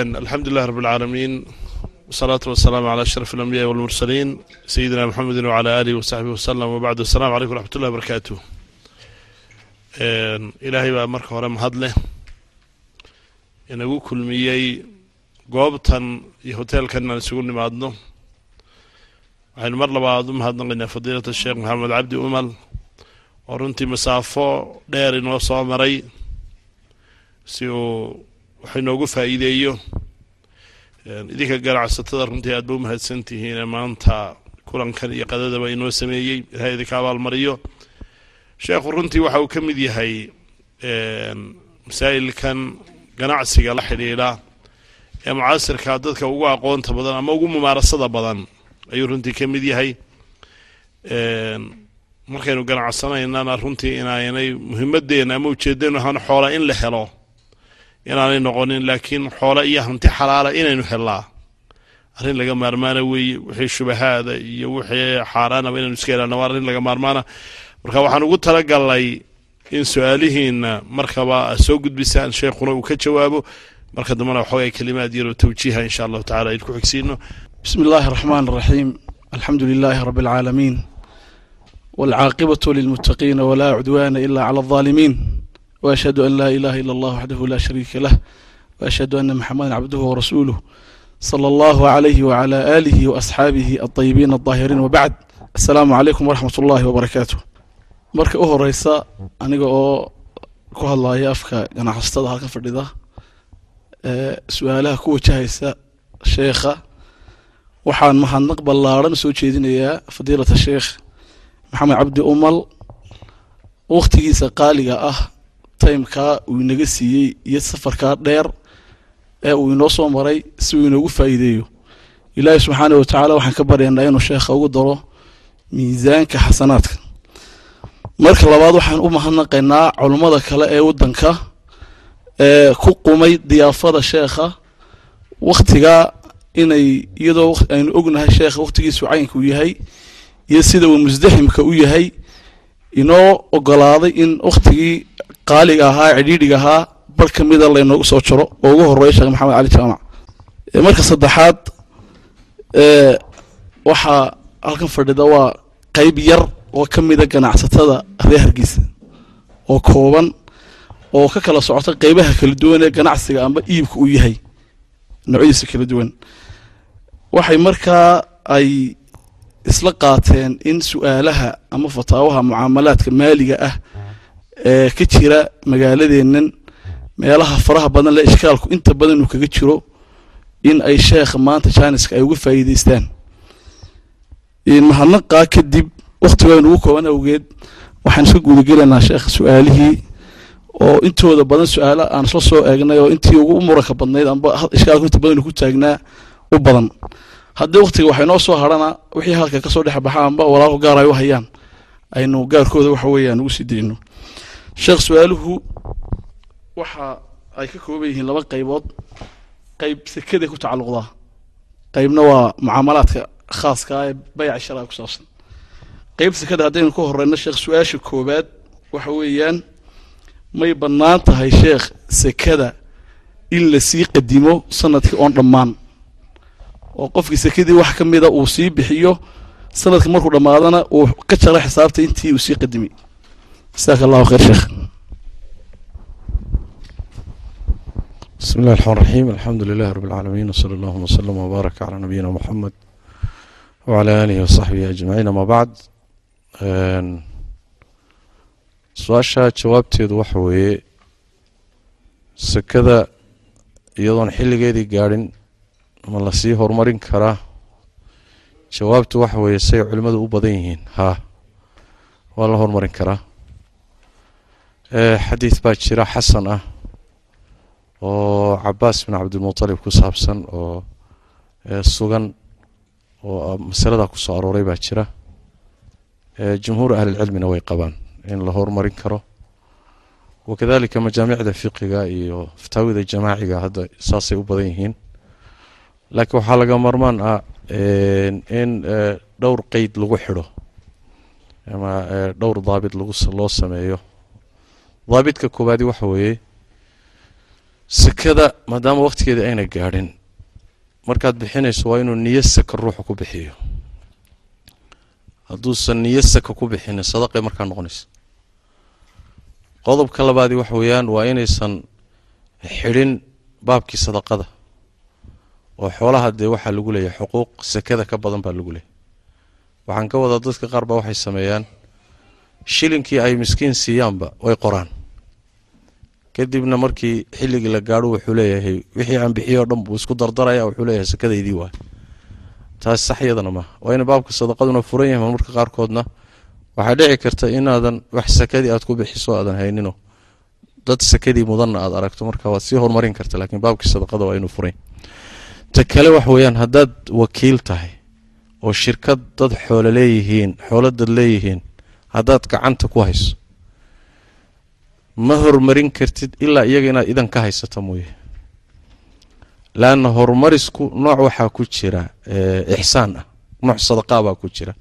alxamdu lilah rab اlcaalamiin wsalaatu wasalaamu calaa ashraf alambiyaai walmursaliin sayidina maxamedin wcala aalihi wasaxbihi wasalam wabacdu asalamu calaykum raxmat ullahi barakaatu ilaahay baa marka hore mahad leh inagu kulmiyey goobtan iyo hoteelkan inaan isugu nimaadno. Waxaynu mar labaad u mahadnaqaynaa fadiilata sheekh maxamed cabdi umal oo runtii masaafo dheer inoo soo maray si uu wax inoogu faa'iideeyo idinka ganacsatada runtii aad ba u mahadsan tihiine maanta kulankan iyo qadadaba inoo sameeyey ilahay idinka abaalmariyo sheekhu runtii waxa uu ka mid yahay masaa'ilkan ganacsiga la xidhiidha ee mucaasirka dadka ugu aqoonta badan ama ugu mumaarasada badan ayuu runtii ka mid yahay. Markaynu ganacsanaynana runtii inaanay muhimadeena ama ujeeddanu ahaan xoola in la helo inaanay noqonin laakiin xoole iyo hanti xalaala inaynu helnaa arrin laga maarmaana weeye wixii shubahaada iyo wixii xaaraanaba inaynu iska helana waa arrin laga maarmaana. Marka waxaan ugu talagalnay in su'aalihiina markaba soo gudbisaan sheikhuna uu ka jawaabo. Marka dambena waxoogaa kelimaad yaroo tawjiiha ah insha allahu tacala ayn ku xigsiino bismi illaahi araxmaan araxiim alxamdu lilaahi rabbi alcaalamiin walcaaqibatu lilmuttaqiina walaa cudwaana ila cala aldaalimiin وأشhهd أn lا إلaه إلا الله وحdه lا شhريka لah وأشhهd أنa محamdا cبdه ورasuله slى الlه عليه وعlى آlه وأصxaabiه الطيبين الطاahirين وبعd السلام عليكم ورحمaة الlahi وبaرaكاaته marka u horeysa aniga oo ku hadlaya afka ganacsatada halka fadhida su'aalaha ku wajahaysa sheekha waxaan mahadnaq ballaaran soo jeedinayaa fadiilaة الsheekh maxamed cabdi umal wakhtigiisa qaaliga ah taymkaa uu inaga siiyey iyo safarkaa dheer ee uu inoo soo maray si uu inoogu faa'iideeyo. Ilaahi subxaana wa tacaala waxaan ka baryaynaa inuu sheekha ugu daro miisaanka xasanaadka. Marka labaad waxaan u mahadnaqaynaa culummada kale ee waddanka ee ku qumay diyaafada sheekha wakhtigaa inay iyadoo aynu ognahay sheekha wakhtigiisu caynka u yahay iyo sida uu musdaximka u yahay inoo ogolaaday in wakhtigii qaaliga ahaa cidhiidhiga ahaa bar ka mida laynoogu soo jaro oo ugu horreeya sheekh maxamed cali jaamac marka saddexaad waxaa halkan fadhida waa qeyb yar oo ka mida ganacsatada reer hargeysa oo kooban oo ka kala socota qeybaha kala duwan ee ganacsiga amba iibka uu yahay noocyadiisa kala duwan. Waxay markaa ay isla qaateen in su'aalaha ama fataawaha mucaamalaadka maaliga ah ee ka jira magaaladeennan meelaha faraha badan le ishkaalku inta badan uu kaga jiro in ay sheekha maanta jaaniska ay uga faa'iideystaan mahadnaqaa kadib wakhtigoaynu ugu kooban awgeed waxaan iska guudagelaynaa sheekha su'aalihii oo intooda badan su'aalo aan isla soo eegnay oo intii ugu muranka badnayd amba ishkaalku inta badan ku taagnaa u badan. Haddii wakhtiga waxay noo soo harhana wixii halka ka soo dhex baxa walaalku gaar ay u hayaan. Aynu gaarkooda waxa weeyaan ugu sii dayno sheekh su'aaluhu waxa ay ka kooban yihiin laba qaybood. Qayb sekeday ku tacalluqdaa qaybna waa mucaamalaadka khaaska ee bayca sharca ku saabsan. Qayb sekada haddaynu ka horeyno sheekh su'aasha koobaad waxa weeyaan may bannaan tahay sheekh sekada in la sii qadimo sannadkii oon dhammaan. Oo qofkii sekadii wax ka mida uu sii bixiyo sanadka markuu dhammaadana uu ka jaro xisaabta intii uu sii qadimay jasaak allahu khayr sheekh bismi illahi raxmaan raxiim alxamdu lilahi rabi اlcaalamiin wsala allahuma wslm wbaaraka calaa nabiyina muxamed wcala aalihi wasaxbihi ajmaciin ama bacd ehm, su'aasha jawaabteedu waxa weeye sekada iyadoon xilligeedii gaadhin ma la sii horumarin karaa? Jawaabtu waxa weeye say culimmadu u badan yihiin. Haa waa la horumarin karaa? Xadiid baa jira xasan ah oo cabaas bin cabdilmutalib ku saabsan oo sugan oo masalada ku soo arooray baa jira. Jumhuur ahlilcilmina way qabaan in la horumarin karo. Wakadalika majaamicda fiqiga iyo fataawida jamaaciga hadda saasay u badan yihiin. Laakiin waxaa laga marmaan ah in dhowr qeyd lagu xidho ama dhowr daabit loo sameeyo daabidka koobaadi waxa weeye sakada maadaama wakhtigeeda ayna gaadhin markaad bixinayso waa inuu niyo saka ruuxa ku bixiyo. Hadduusan niyo saka ku bixinin sadaqay markaa noqonaysa. Qodobka labaadi waxa weeyaan waa inaysan xidhin baabkii sadaqada oo xoolaha dee waxaa lagu leeyahay xuquuq sakada ka badan baa lagu leeyahy waxaan ka wadaa dadka qaar baa waxay sameeyaan shilinkii ay miskiin siiyaanba way qoraan kadibna markii xilligii la gaadho wuxuu leeyahay wixii aan bixiyo o dhan buu isku dardaraya wuxuu leeyahay sakadaydii waay. Taas sax iyadana maaha waa ina baabka sadaqaduna furan yahay marmarka qaarkoodna waxaa dhici karta inaadan wax sakadii aad ku bixiso aadan haynino. Dad sakadii mudanna aad aragto marka waad sii horumarin karta laakiin baabkii sadaqada waa inuu furan ta kale waxa weeyaan haddaad wakiil tahay oo shirkad dad xoolo leeyihiin xoolo dad leeyihiin haddaad gacanta ku hayso ma horumarin kartid ilaa iyaga inaad idan ka haysata mooye. Laanna horumarisku nooc waxaa ku jira ixsaan ah. Nooc sadaqaa baa ku jira.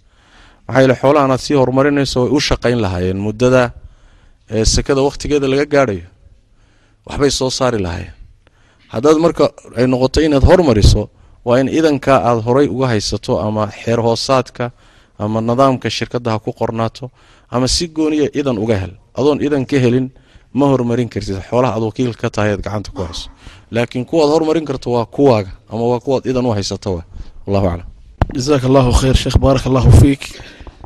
Maxaa yeele xoolahan aad sii horumarinayso way u shaqayn lahaayeen muddada sekada wakhtigeeda laga gaadhayo. Waxbay soo saari lahaayeen. Haddaad marka ay noqoto inaad hormariso waa in idankaa aada horay uga haysato ama xeer hoosaadka ama nidaamka shirkadda ha ku qornaato ama si gooniya idan uga hel adoon idan ka helin ma horumarin kartid. Xoolaha aad wakiil ka tahay aad gacanta ku hayso. Laakiin kuwaad horumarin karto waa kuwaaga ama waa kuwaad idan u haysato wa wallahu aclam. Jasaaka allahu khayr sheekh baaraka allahu fiik.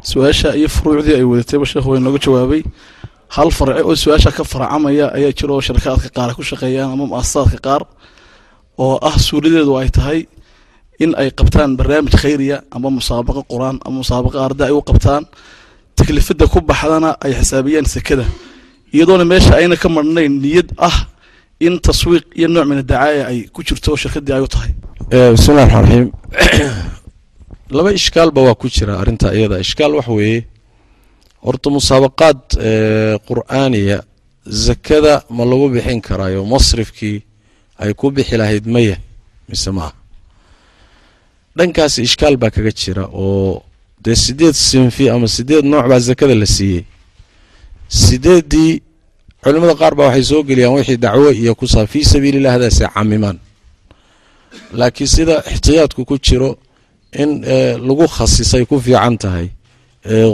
Su'aasha iyo furuucdii ay wadatayba sheekh waa inooga jawaabay. Hal farce oo su'aasha ka faracamaya ayaa jira oo sharakaadka qaar ku shaqeeyaan ama mu'asasaadka qaar oo ah suuradeedu ay tahay in ay qabtaan barnaamij khayriya ama musaabaqo qur'aan ama musaabaqo arda ay u qabtaan taklifada ku baxdana ay xisaabiyaan sekada. Iyadoona meesha ayna ka marnayn niyad ah in taswiiq iyo nooc min adacaaya ay ku jirto shirkadii ay u tahay. Bismillahi raxmaan raxiim laba ishkaalba waa ku jira arrinta iyada. Ishkaal waxa weeye horta musaabaqaad qur'aaniya zakada ma lagu bixin karaayo masrifkii ay ku bixi lahayd maya mise maaha? Dhankaasi ishkaal baa kaga jira oo dee sideed sinfi ama sideed nooc baa zakada la siiyey. Sideeddii culimada qaar baa waxay soo geliyaan wixii dacwo iyo kusaa fii sabiililah hadaase camimaan laakiin sida ixtiyaadku ku jiro in lagu khasisay ku fiican tahay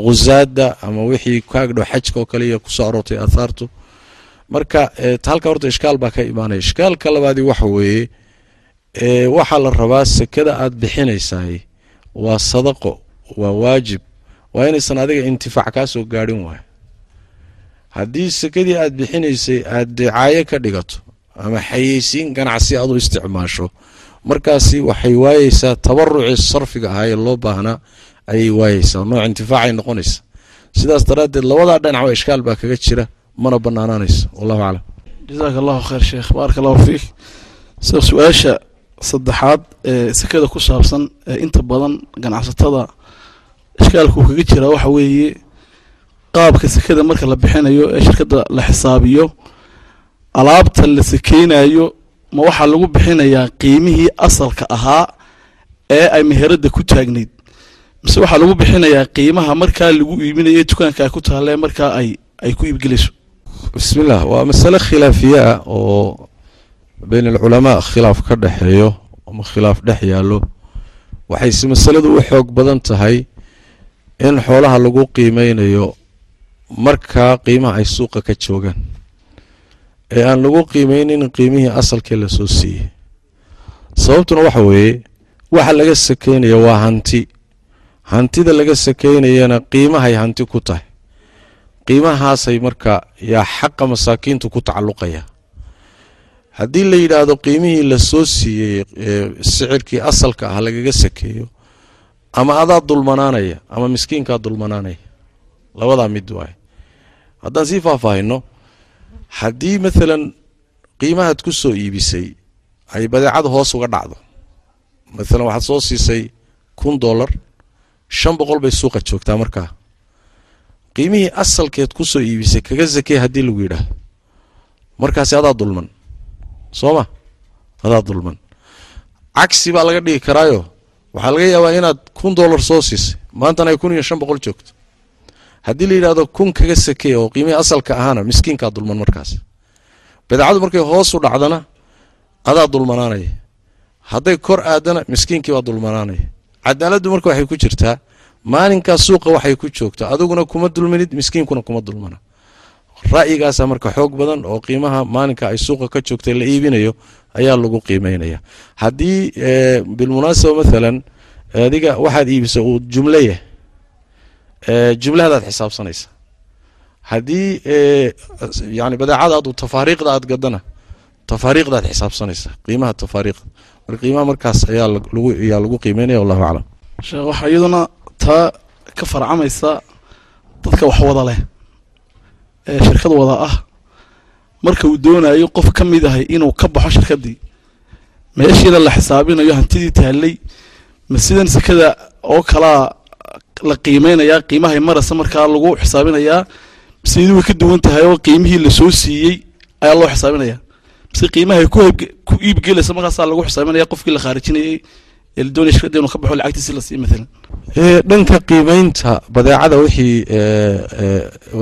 khusaada ama wixii kaagdhow xajka oo kale iyo ku soo aroortay aathaartu marka halka horta ishkaal baa ka imaanaya. Ishkaalka labaadi waxa weeye waxaa la rabaa sekada aad bixinaysaay waa sadaqo waa waajib waa inaysan adiga intifaac kaa soo gaadhin waayo haddii sekadii aad bixinaysay aad dicaayo ka dhigato ama xayeysiin ganacsi aad u isticmaasho markaasi waxay waayeysaa tabarucii sarfiga ahaa ee loo baahnaa ayay waayeysaa nooc intifaacay noqonaysa sidaas daraaddeed labadaa dhinac waa ishkaal baa kaga jira mana banaanaanayso wallahu aclam. Jasaaka allahu khayr sheekh baaraka allahu fiik su'aasha saddexaad ee sekada ku saabsan ee inta badan ganacsatada ishkaalkuu kaga jira waxa weeye qaabka sekada marka la bixinayo ee shirkadda la xisaabiyo alaabta la sekeynayo ma waxaa lagu bixinayaa qiimihii asalka ahaa ee ay meheradda ku taagnayd. Mise waxaa lagu bixinayaa qiimaha markaa lagu iibinayo dukaanka ay ku taalle markaa ay ay ku iibgelayso bismillah waa masale khilaafiye ah oo beyn alculamaa khilaaf ka dhexeeyo ama khilaaf dhex yaallo. Waxayse masaladu u xoog badan tahay in xoolaha lagu qiimeynayo markaa qiimaha ay suuqa ka joogaan ee aan lagu qiimeynin qiimihii asalkee la soo siiyey. Sababtuna waxa weeye waxa laga sakeynaya waa hanti. Hantida laga sakeynayana qiimahay hanti ku tahay. Qiimahaasay marka yaa xaqa masaakiintu ku tacalluqaya. Haddii la yidhaahdo qiimihii la soo siiyey sicirkii asalka ah lagaga sakeeyo ama adaa dulmanaanaya ama miskiinkaa dulmanaanaya. Labadaa mid waaye. Haddaan sii faahfaahino haddii maalan qiimahaad ku soo iibisay ay badeecada hoos uga dhacdo. Maalan waxaad soo siisay kun dollar shan boqol bay suuqa joogtaa markaa. Qiimihii asalkeed ku soo iibisay kaga sakey haddii lagu yidhaahdo markaasi adaa dulman. Soo ma? Adaa dulman. Cagsi baa laga dhigi karaayo waxaa laga yaabaa inaad kun dollar soo siisay maantana ay kun iyo shan boqol joogto. Haddii la yidhahdo kun kaga sakey oo qiimihii asalka ahaana miskiinkaa dulman markaas. Badeecadu markay hoos u dhacdana adaa dulmanaanaya hadday kor aadana miskiinkii baa dulmanaanaya cadaaladdu marka waxay ku jirtaa maalinkaas suuqa waxay ku joogto adiguna kuma dulminid miskiinkuna kuma dulmana ra'yigaasa marka xoog badan oo qiimaha maalinka ay suuqa ka joogtay la iibinayo ayaa lagu qiimeynaya. Haddii bilmunaasaba maalan adiga waxaad iibisa uu jumlo yah jumlahadaad xisaabsanaysa. Haddii yani badeecadaadu tafaariiqda aad gadana tafaariiqdaad xisaabsanaysa qiimaha tafaariiqda. Marka qiimaha markaas ayaa ayaa lagu qiimeynaya wallahu aclam. Sheekh waxaa iyaduna taa ka farcamaysa dadka wax wada leh shirkad wada ah. Marka uu doonayo qof ka mid ahay inuu ka baxo shirkaddii meeshiina la xisaabinayo hantidii taallay ma sidan sekada oo kalaa la qiimeynayaa qiimahay marasa markaa lagu xisaabinayaa mise way ka duwan tahay oo qiimihii la soo siiyey ayaa loo xisaabinayaa mise qiimahay ku iibgelaysa markaasaa lagu xisaabinaya qofkii la khaarijinayay inuu ka baxo lacagtiisi la siiyo maalan dhanka qiimeynta badeecada wixii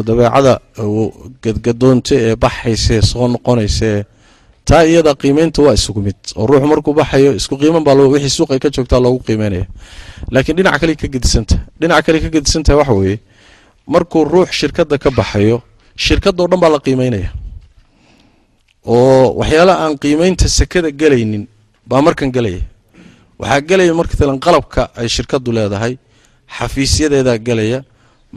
dabeecada gadgadoonta ee baxaysa soo noqonaysa taa iyada qiimeynta waa isugu mid oo ruuxu markuu baxayo isku qiiman baa wixii suuqa ka joogtaa loogu qiimeynaya laakiin dhinac kale ka gedisantaha dhinac kale ka gedisantaha waxa weeye markuu ruux shirkadda ka baxayo shirkadoo dhan baa la qiimeynaya oo waxyaala aan qiimeynta sekada gelaynin baa markan gelaya waxaa gelaya markatalan qalabka ay shirkadu leedahay xafiisyadeedaa gelaya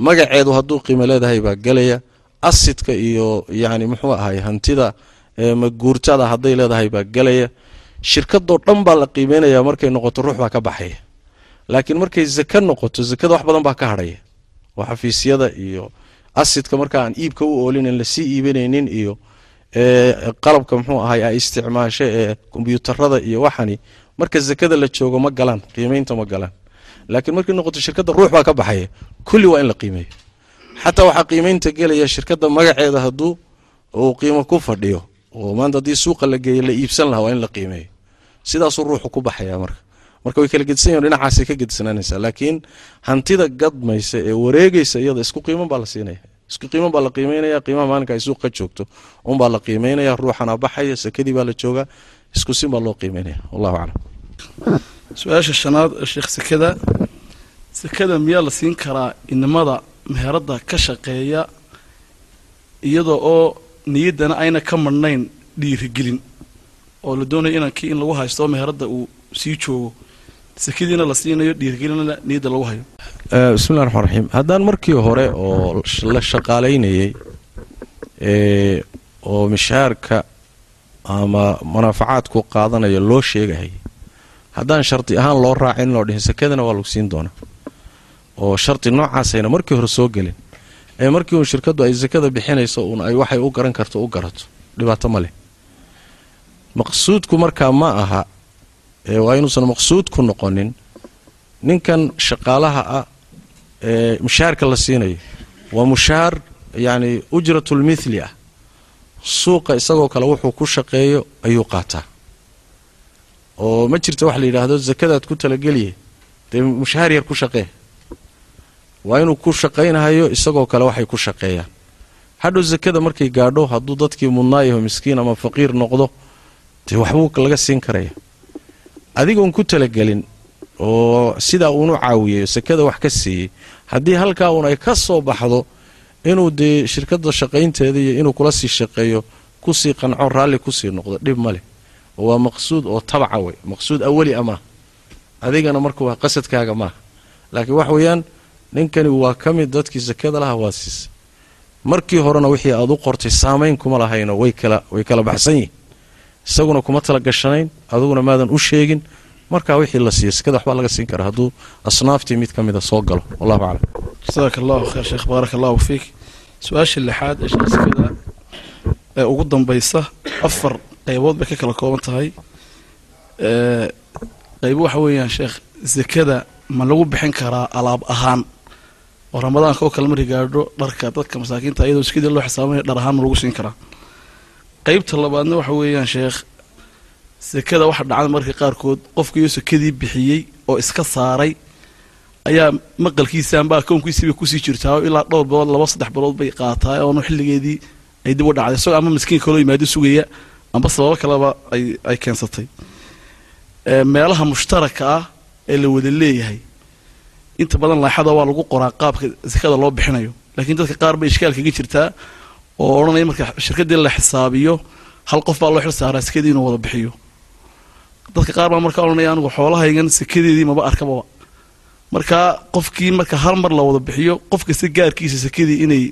magaceedu hadduu qiimo leedahay baa gelaya asidka iyo yani muxuu ahay hantida maguurtada hadday leedahay baa gelaya. Shirkadoo dhan baa la qiimeynaya markay noqoto ruux baa ka baxaya. Laakiin markay zaka noqoto zakada wax badan baa ka hadhaya. Oo xafiisyada iyo asidka marka aan iibka u oolinen la sii iibinaynin iyo qalabka muxuu ahay ay isticmaasho ee kombyuutarada iyo waxani marka zakada la joogo ma galaan qiimeynta ma galaan. Laakiin markay noqoto shirkadda ruux baa ka baxaya kulli waa in la qiimeeyo. Xataa waxaa qiimeynta gelaya shirkadda magaceeda hadduu uu qiimo ku fadhiyo oo maanta haddii suuqa la geeyo la iibsan lahaa waa in la qiimeeyo. Sidaasuu ruuxu ku baxaya marka. Marka way kala gedisan yahin dhinacaasay ka gedisananaysaa laakiin hantida gadmaysa ee wareegaysa iyada isku qiiman baa la siinaya isku qiiman baa la qiimeynaya qiimaha maalinka ay suuq ka joogto unbaa la qiimeynaya ruuxana baxaya sakadii baa la joogaa isku sin baa loo qiimeynaya. Wallahu aclam su'aasha shanaad ee sheekh sekada sekada miyaa la siin karaa inamada meheradda ka shaqeeya iyada oo niyaddana ayna ka marhnayn dhiirigelin oo la doonayo inankii in lagu haysto meheradda uu sii joogo. Sekadiina la siinayo dhiirigelinna niyadda lagu hayo. Bismillahi raxmaan raxiim haddaan markii hore oo la shaqaalaynayey oo mishaarka ama manaafacaadku qaadanaya loo sheegahayay haddaan shardi ahaan loo raacin loo dhihin sekadana waa lagu siin doonaa oo shardi noocaasayna markii hore soo gelin ee markii uun shirkaddu ay sakada bixinayso uun ay waxay u garan karto u garato. Dhibaato ma leh. Maqsuudku markaa ma aha waa inuusan maqsuudku noqonin. Ninkan shaqaalaha ah ee mushaharka la siinayo waa mushaar yacni ujratulmithli ah. Suuqa isagoo kale wuxuu ku shaqeeyo ayuu qaataa oo ma jirta wax la yidhaahdo zakadaad ku talageliye. Dee mushahaar yar ku shaqee. Waa inuu ku shaqaynahayo isagoo kale waxay ku shaqeeyaan. Hadhow zakada markay gaadho hadduu dadkii mudnaayaho miskiin ama faqiir noqdo dee waxbuu laga siin karaya. Adigoon ku talagelin oo sidaa uunu caawiyey sakada wax ka siiyey haddii halkaa uun ay ka soo baxdo inuu dee shirkadda shaqaynteeda iyo inuu kula sii shaqeeyo ku sii qanco raalli ku sii noqdo dhib ma leh waa maqsuud oo tabaca wey maqsuud awali a maaha adigana marka waa qasadkaaga maaha laakiin wax weeyaan ninkani waa ka mid dadkii sakada laha waa siisay markii horena wixii aad u qortay saamayn kuma lahayno way kala baxsan yihiin isaguna kuma tala gashanayn aduguna maadan u sheegin. Markaa wixii la siiyo sakada waxbaa laga siin karaa hadduu asnaaftii mid ka mida soo galo. Wallahu aclam. Jasaaka allahu khayr sheekh baaraka allahu fiik. Su'aasha lixaad ee sheekh sekada ee ugu dambaysa afar qaybood bay ka kala kooban tahay. Qaybo waxa weeyaan sheekh sekada ma lagu bixin karaa alaab ahaan? Oo ramadaanka oo kale markii gaadho dharka dadka masaakiinta iyadoo sekadii loo xisaabanayo dhar ahaan ma lagu siin karaa. Qaybta labaadna waxa weeyaan sheekh sekada waxa dhacda marka qaarkood qofkiiyo sekadii bixiyey oo iska saaray ayaa maqalkiisa amba akoonkiisiibay ku sii jirtaa oo ilaa dhowr bilood laba saddex bilood bay qaataa oonu xilligeedii ay dib u dhacday. Isagoo ama miskiin kaloo yimaado sugaya amba sababo kaleba ay ay keensatay. Meelaha mushtaraka ah ee la wada leeyahay inta badan laaxada waa lagu qoraa qaabka sakada loo bixinayo. Laakiin dadka qaar bay ishkaal kaga jirtaa oo odhanaya marka shirkaddii la xisaabiyo hal qof baa loo xil saaraa sakadii inuu wada bixiyo. Dadka qaar baa marka odhanaya anigu xoolahaygan sakadeedii maba arkababa markaa qofkii marka hal mar la wada bixiyo qof kasta gaarkiisa sakadii inay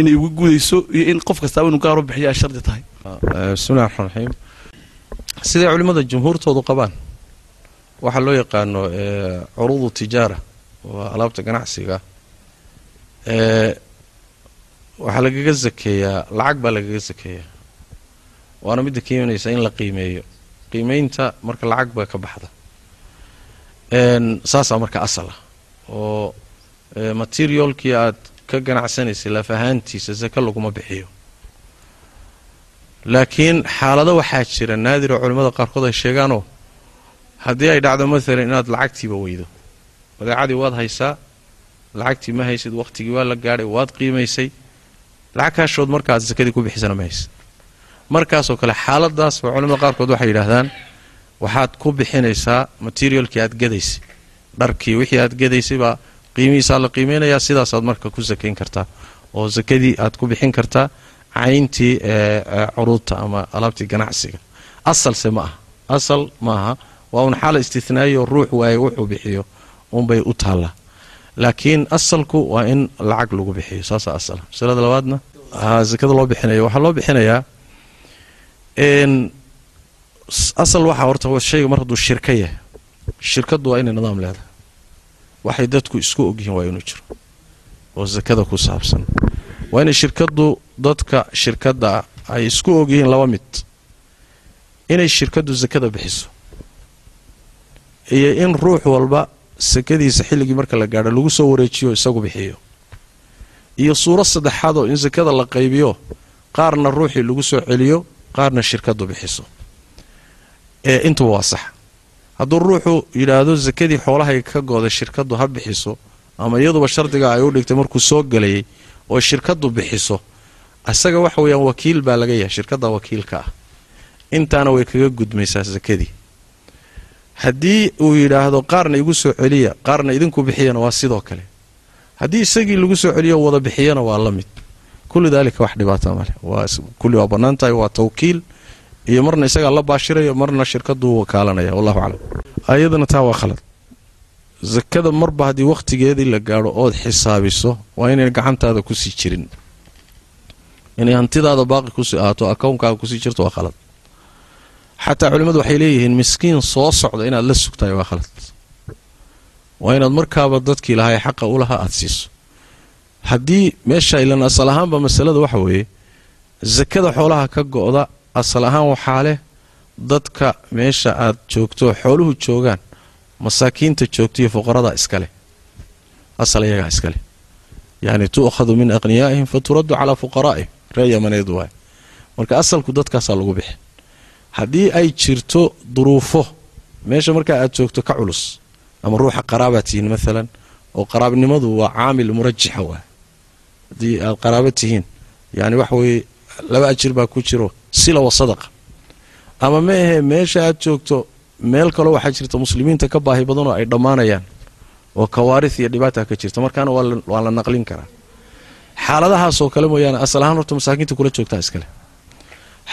inay ugu gudayso iyo in qof kastaaba inuu gaar u bixiyo ay shardi tahay bismillahi raxmaan raxiim siday culimmada jumhuurtoodu qabaan? Waxaa loo yaqaano curuudu tijaara waa alaabta ganacsiga. Waxaa lagaga sakeeyaa lacag baa lagaga sakeeyaa waana midda keenaysa in la qiimeeyo. Qiimeynta marka lacag baa ka baxda. Saasaa marka asal ah. Oo materialkii aad ka ganacsanaysay laf ahaantiisa sake laguma bixiyo laakiin xaalado waxaa jira naadir oo culimmada qaarkood ay sheegaanoo haddii ay dhacdo maalan inaad lacagtiiba weydo. Badeecadii waad haysaa lacagtii ma haysid wakhtigii waa la gaadhay waad qiimaysay. Lacag kaashood markaad sakadii ku bixisana ma haysid. Markaasoo kale xaaladaasba culimada qaarkood waxay yidhaahdaan waxaad ku bixinaysaa materialkii aad gadaysay. Dharkii wixii aad gadaysay baa qiimihiisaa la qiimeynayaa sidaasaad marka ku sakayn kartaa. Oo sakadii aad ku bixin kartaa cayntii curuudta ama alaabtii ganacsiga. Asalse ma aha asal ma aha waa un xaala istithnaayo ruux waaye wuxuu bixiyo. Unbay u taallaa laakiin asalku waa in lacag lagu bixiyo. Saasaa asala masalada labaadna? Sakada loo bixinayo. Waxaa loo bixinayaa asal waxaa horta shayga mar hadduu shirka yahay. Shirkaddu waa inay nidaam leedahay. Waxay dadku isku ogyihiin waa inuu jiro. Oo sakada ku saabsan. Waa inay shirkaddu dadka shirkadda ay isku ogyihiin laba mid inay shirkaddu sakada bixiso iyo in ruux walba sakadiisa xilligii marka la gaadho lagu soo wareejiyo isagu bixiyo. Iyo suuro saddexaadoo in sakada la qaybiyo qaarna ruuxii lagu soo celiyo qaarna shirkaddu bixiso. Ee intuba waa sax. Hadduu ruuxu yidhaahdo sakadii xoolahay ka gooday shirkaddu ha bixiso ama iyaduba shardiga ay u dhigtay markuu soo gelayay oo shirkaddu bixiso isaga waxa weeyaan wakiil baa laga yahay shirkadda wakiilka ah. Intaana way kaga gudmaysaa sakadii haddii uu yidhaahdo qaarna igu soo celiya qaarna idinku bixiyana waa sidoo kale. Haddii isagii lagu soo celiyo wada bixiyana waa la mid. Kullu daalika wax dhibaata male kulli waa bannaan waa tawkiil. Iyo marna isagaa la baashirayo marna shirkaduu wakaalanaya wallahu aclam. Ayadana taa waa khalad. Sakada marba haddii wakhtigeedii la gaadho ood xisaabiso waa inay gacantaada ku sii jirin inay hantidaada baaqi ku sii ahaato akownkaaga ku sii jirto waa khalad. Xataa culimmadu waxay leeyihiin miskiin soo socda inaad la sugtahay waa khalad. Waa inaad markaaba dadkii lahaa ee xaqa u lahaa aada siiso. Haddii meesha ilan asal ahaanba masalada waxa weeye sakada xoolaha ka go-da asal ahaan waxaa leh dadka meesha aad joogto xooluhu joogaan masaakiinta joogto iyo fuqarada iskaleh asal iyagaa iskaleh yacni tu'khadu min aqhniyaa'ihim fa calaa fuqaraa'ihim ree yamaneed waay. Marka asalku dadkaasaa lagu bixi haddii ay jirto duruufo meesha markaa aad joogto ka culus ama ruuxa qaraabaad tihiin maalan oo qaraabnimadu waa caamil murajixa waay. Haddii aad qaraaba tihiin yani waxa weeye laba ajir baa ku jiro sila wa ama ma ahee meesha aad joogto meel kaloo waxaa jirta muslimiinta ka baahi badanoo ay dhammaanayaan oo kawaarith iyo dhibaata ka jirta. Markaana waa la naqlin karaa xaaladahaasoo kale mooyaane asal ahaan horta masaakiinta kula joogtaa iskale.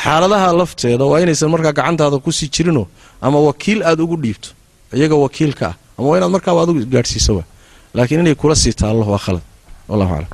Xaaladaha lafteeda waa inaysan markaa gacantaada ku sii jirinoo ama wakiil aad ugu dhiibto iyaga wakiilka ah ama waa inaad markaaba adigu gaadhsiisa wa laakiin inay kula sii taallo waa khalad. Wallahu aclam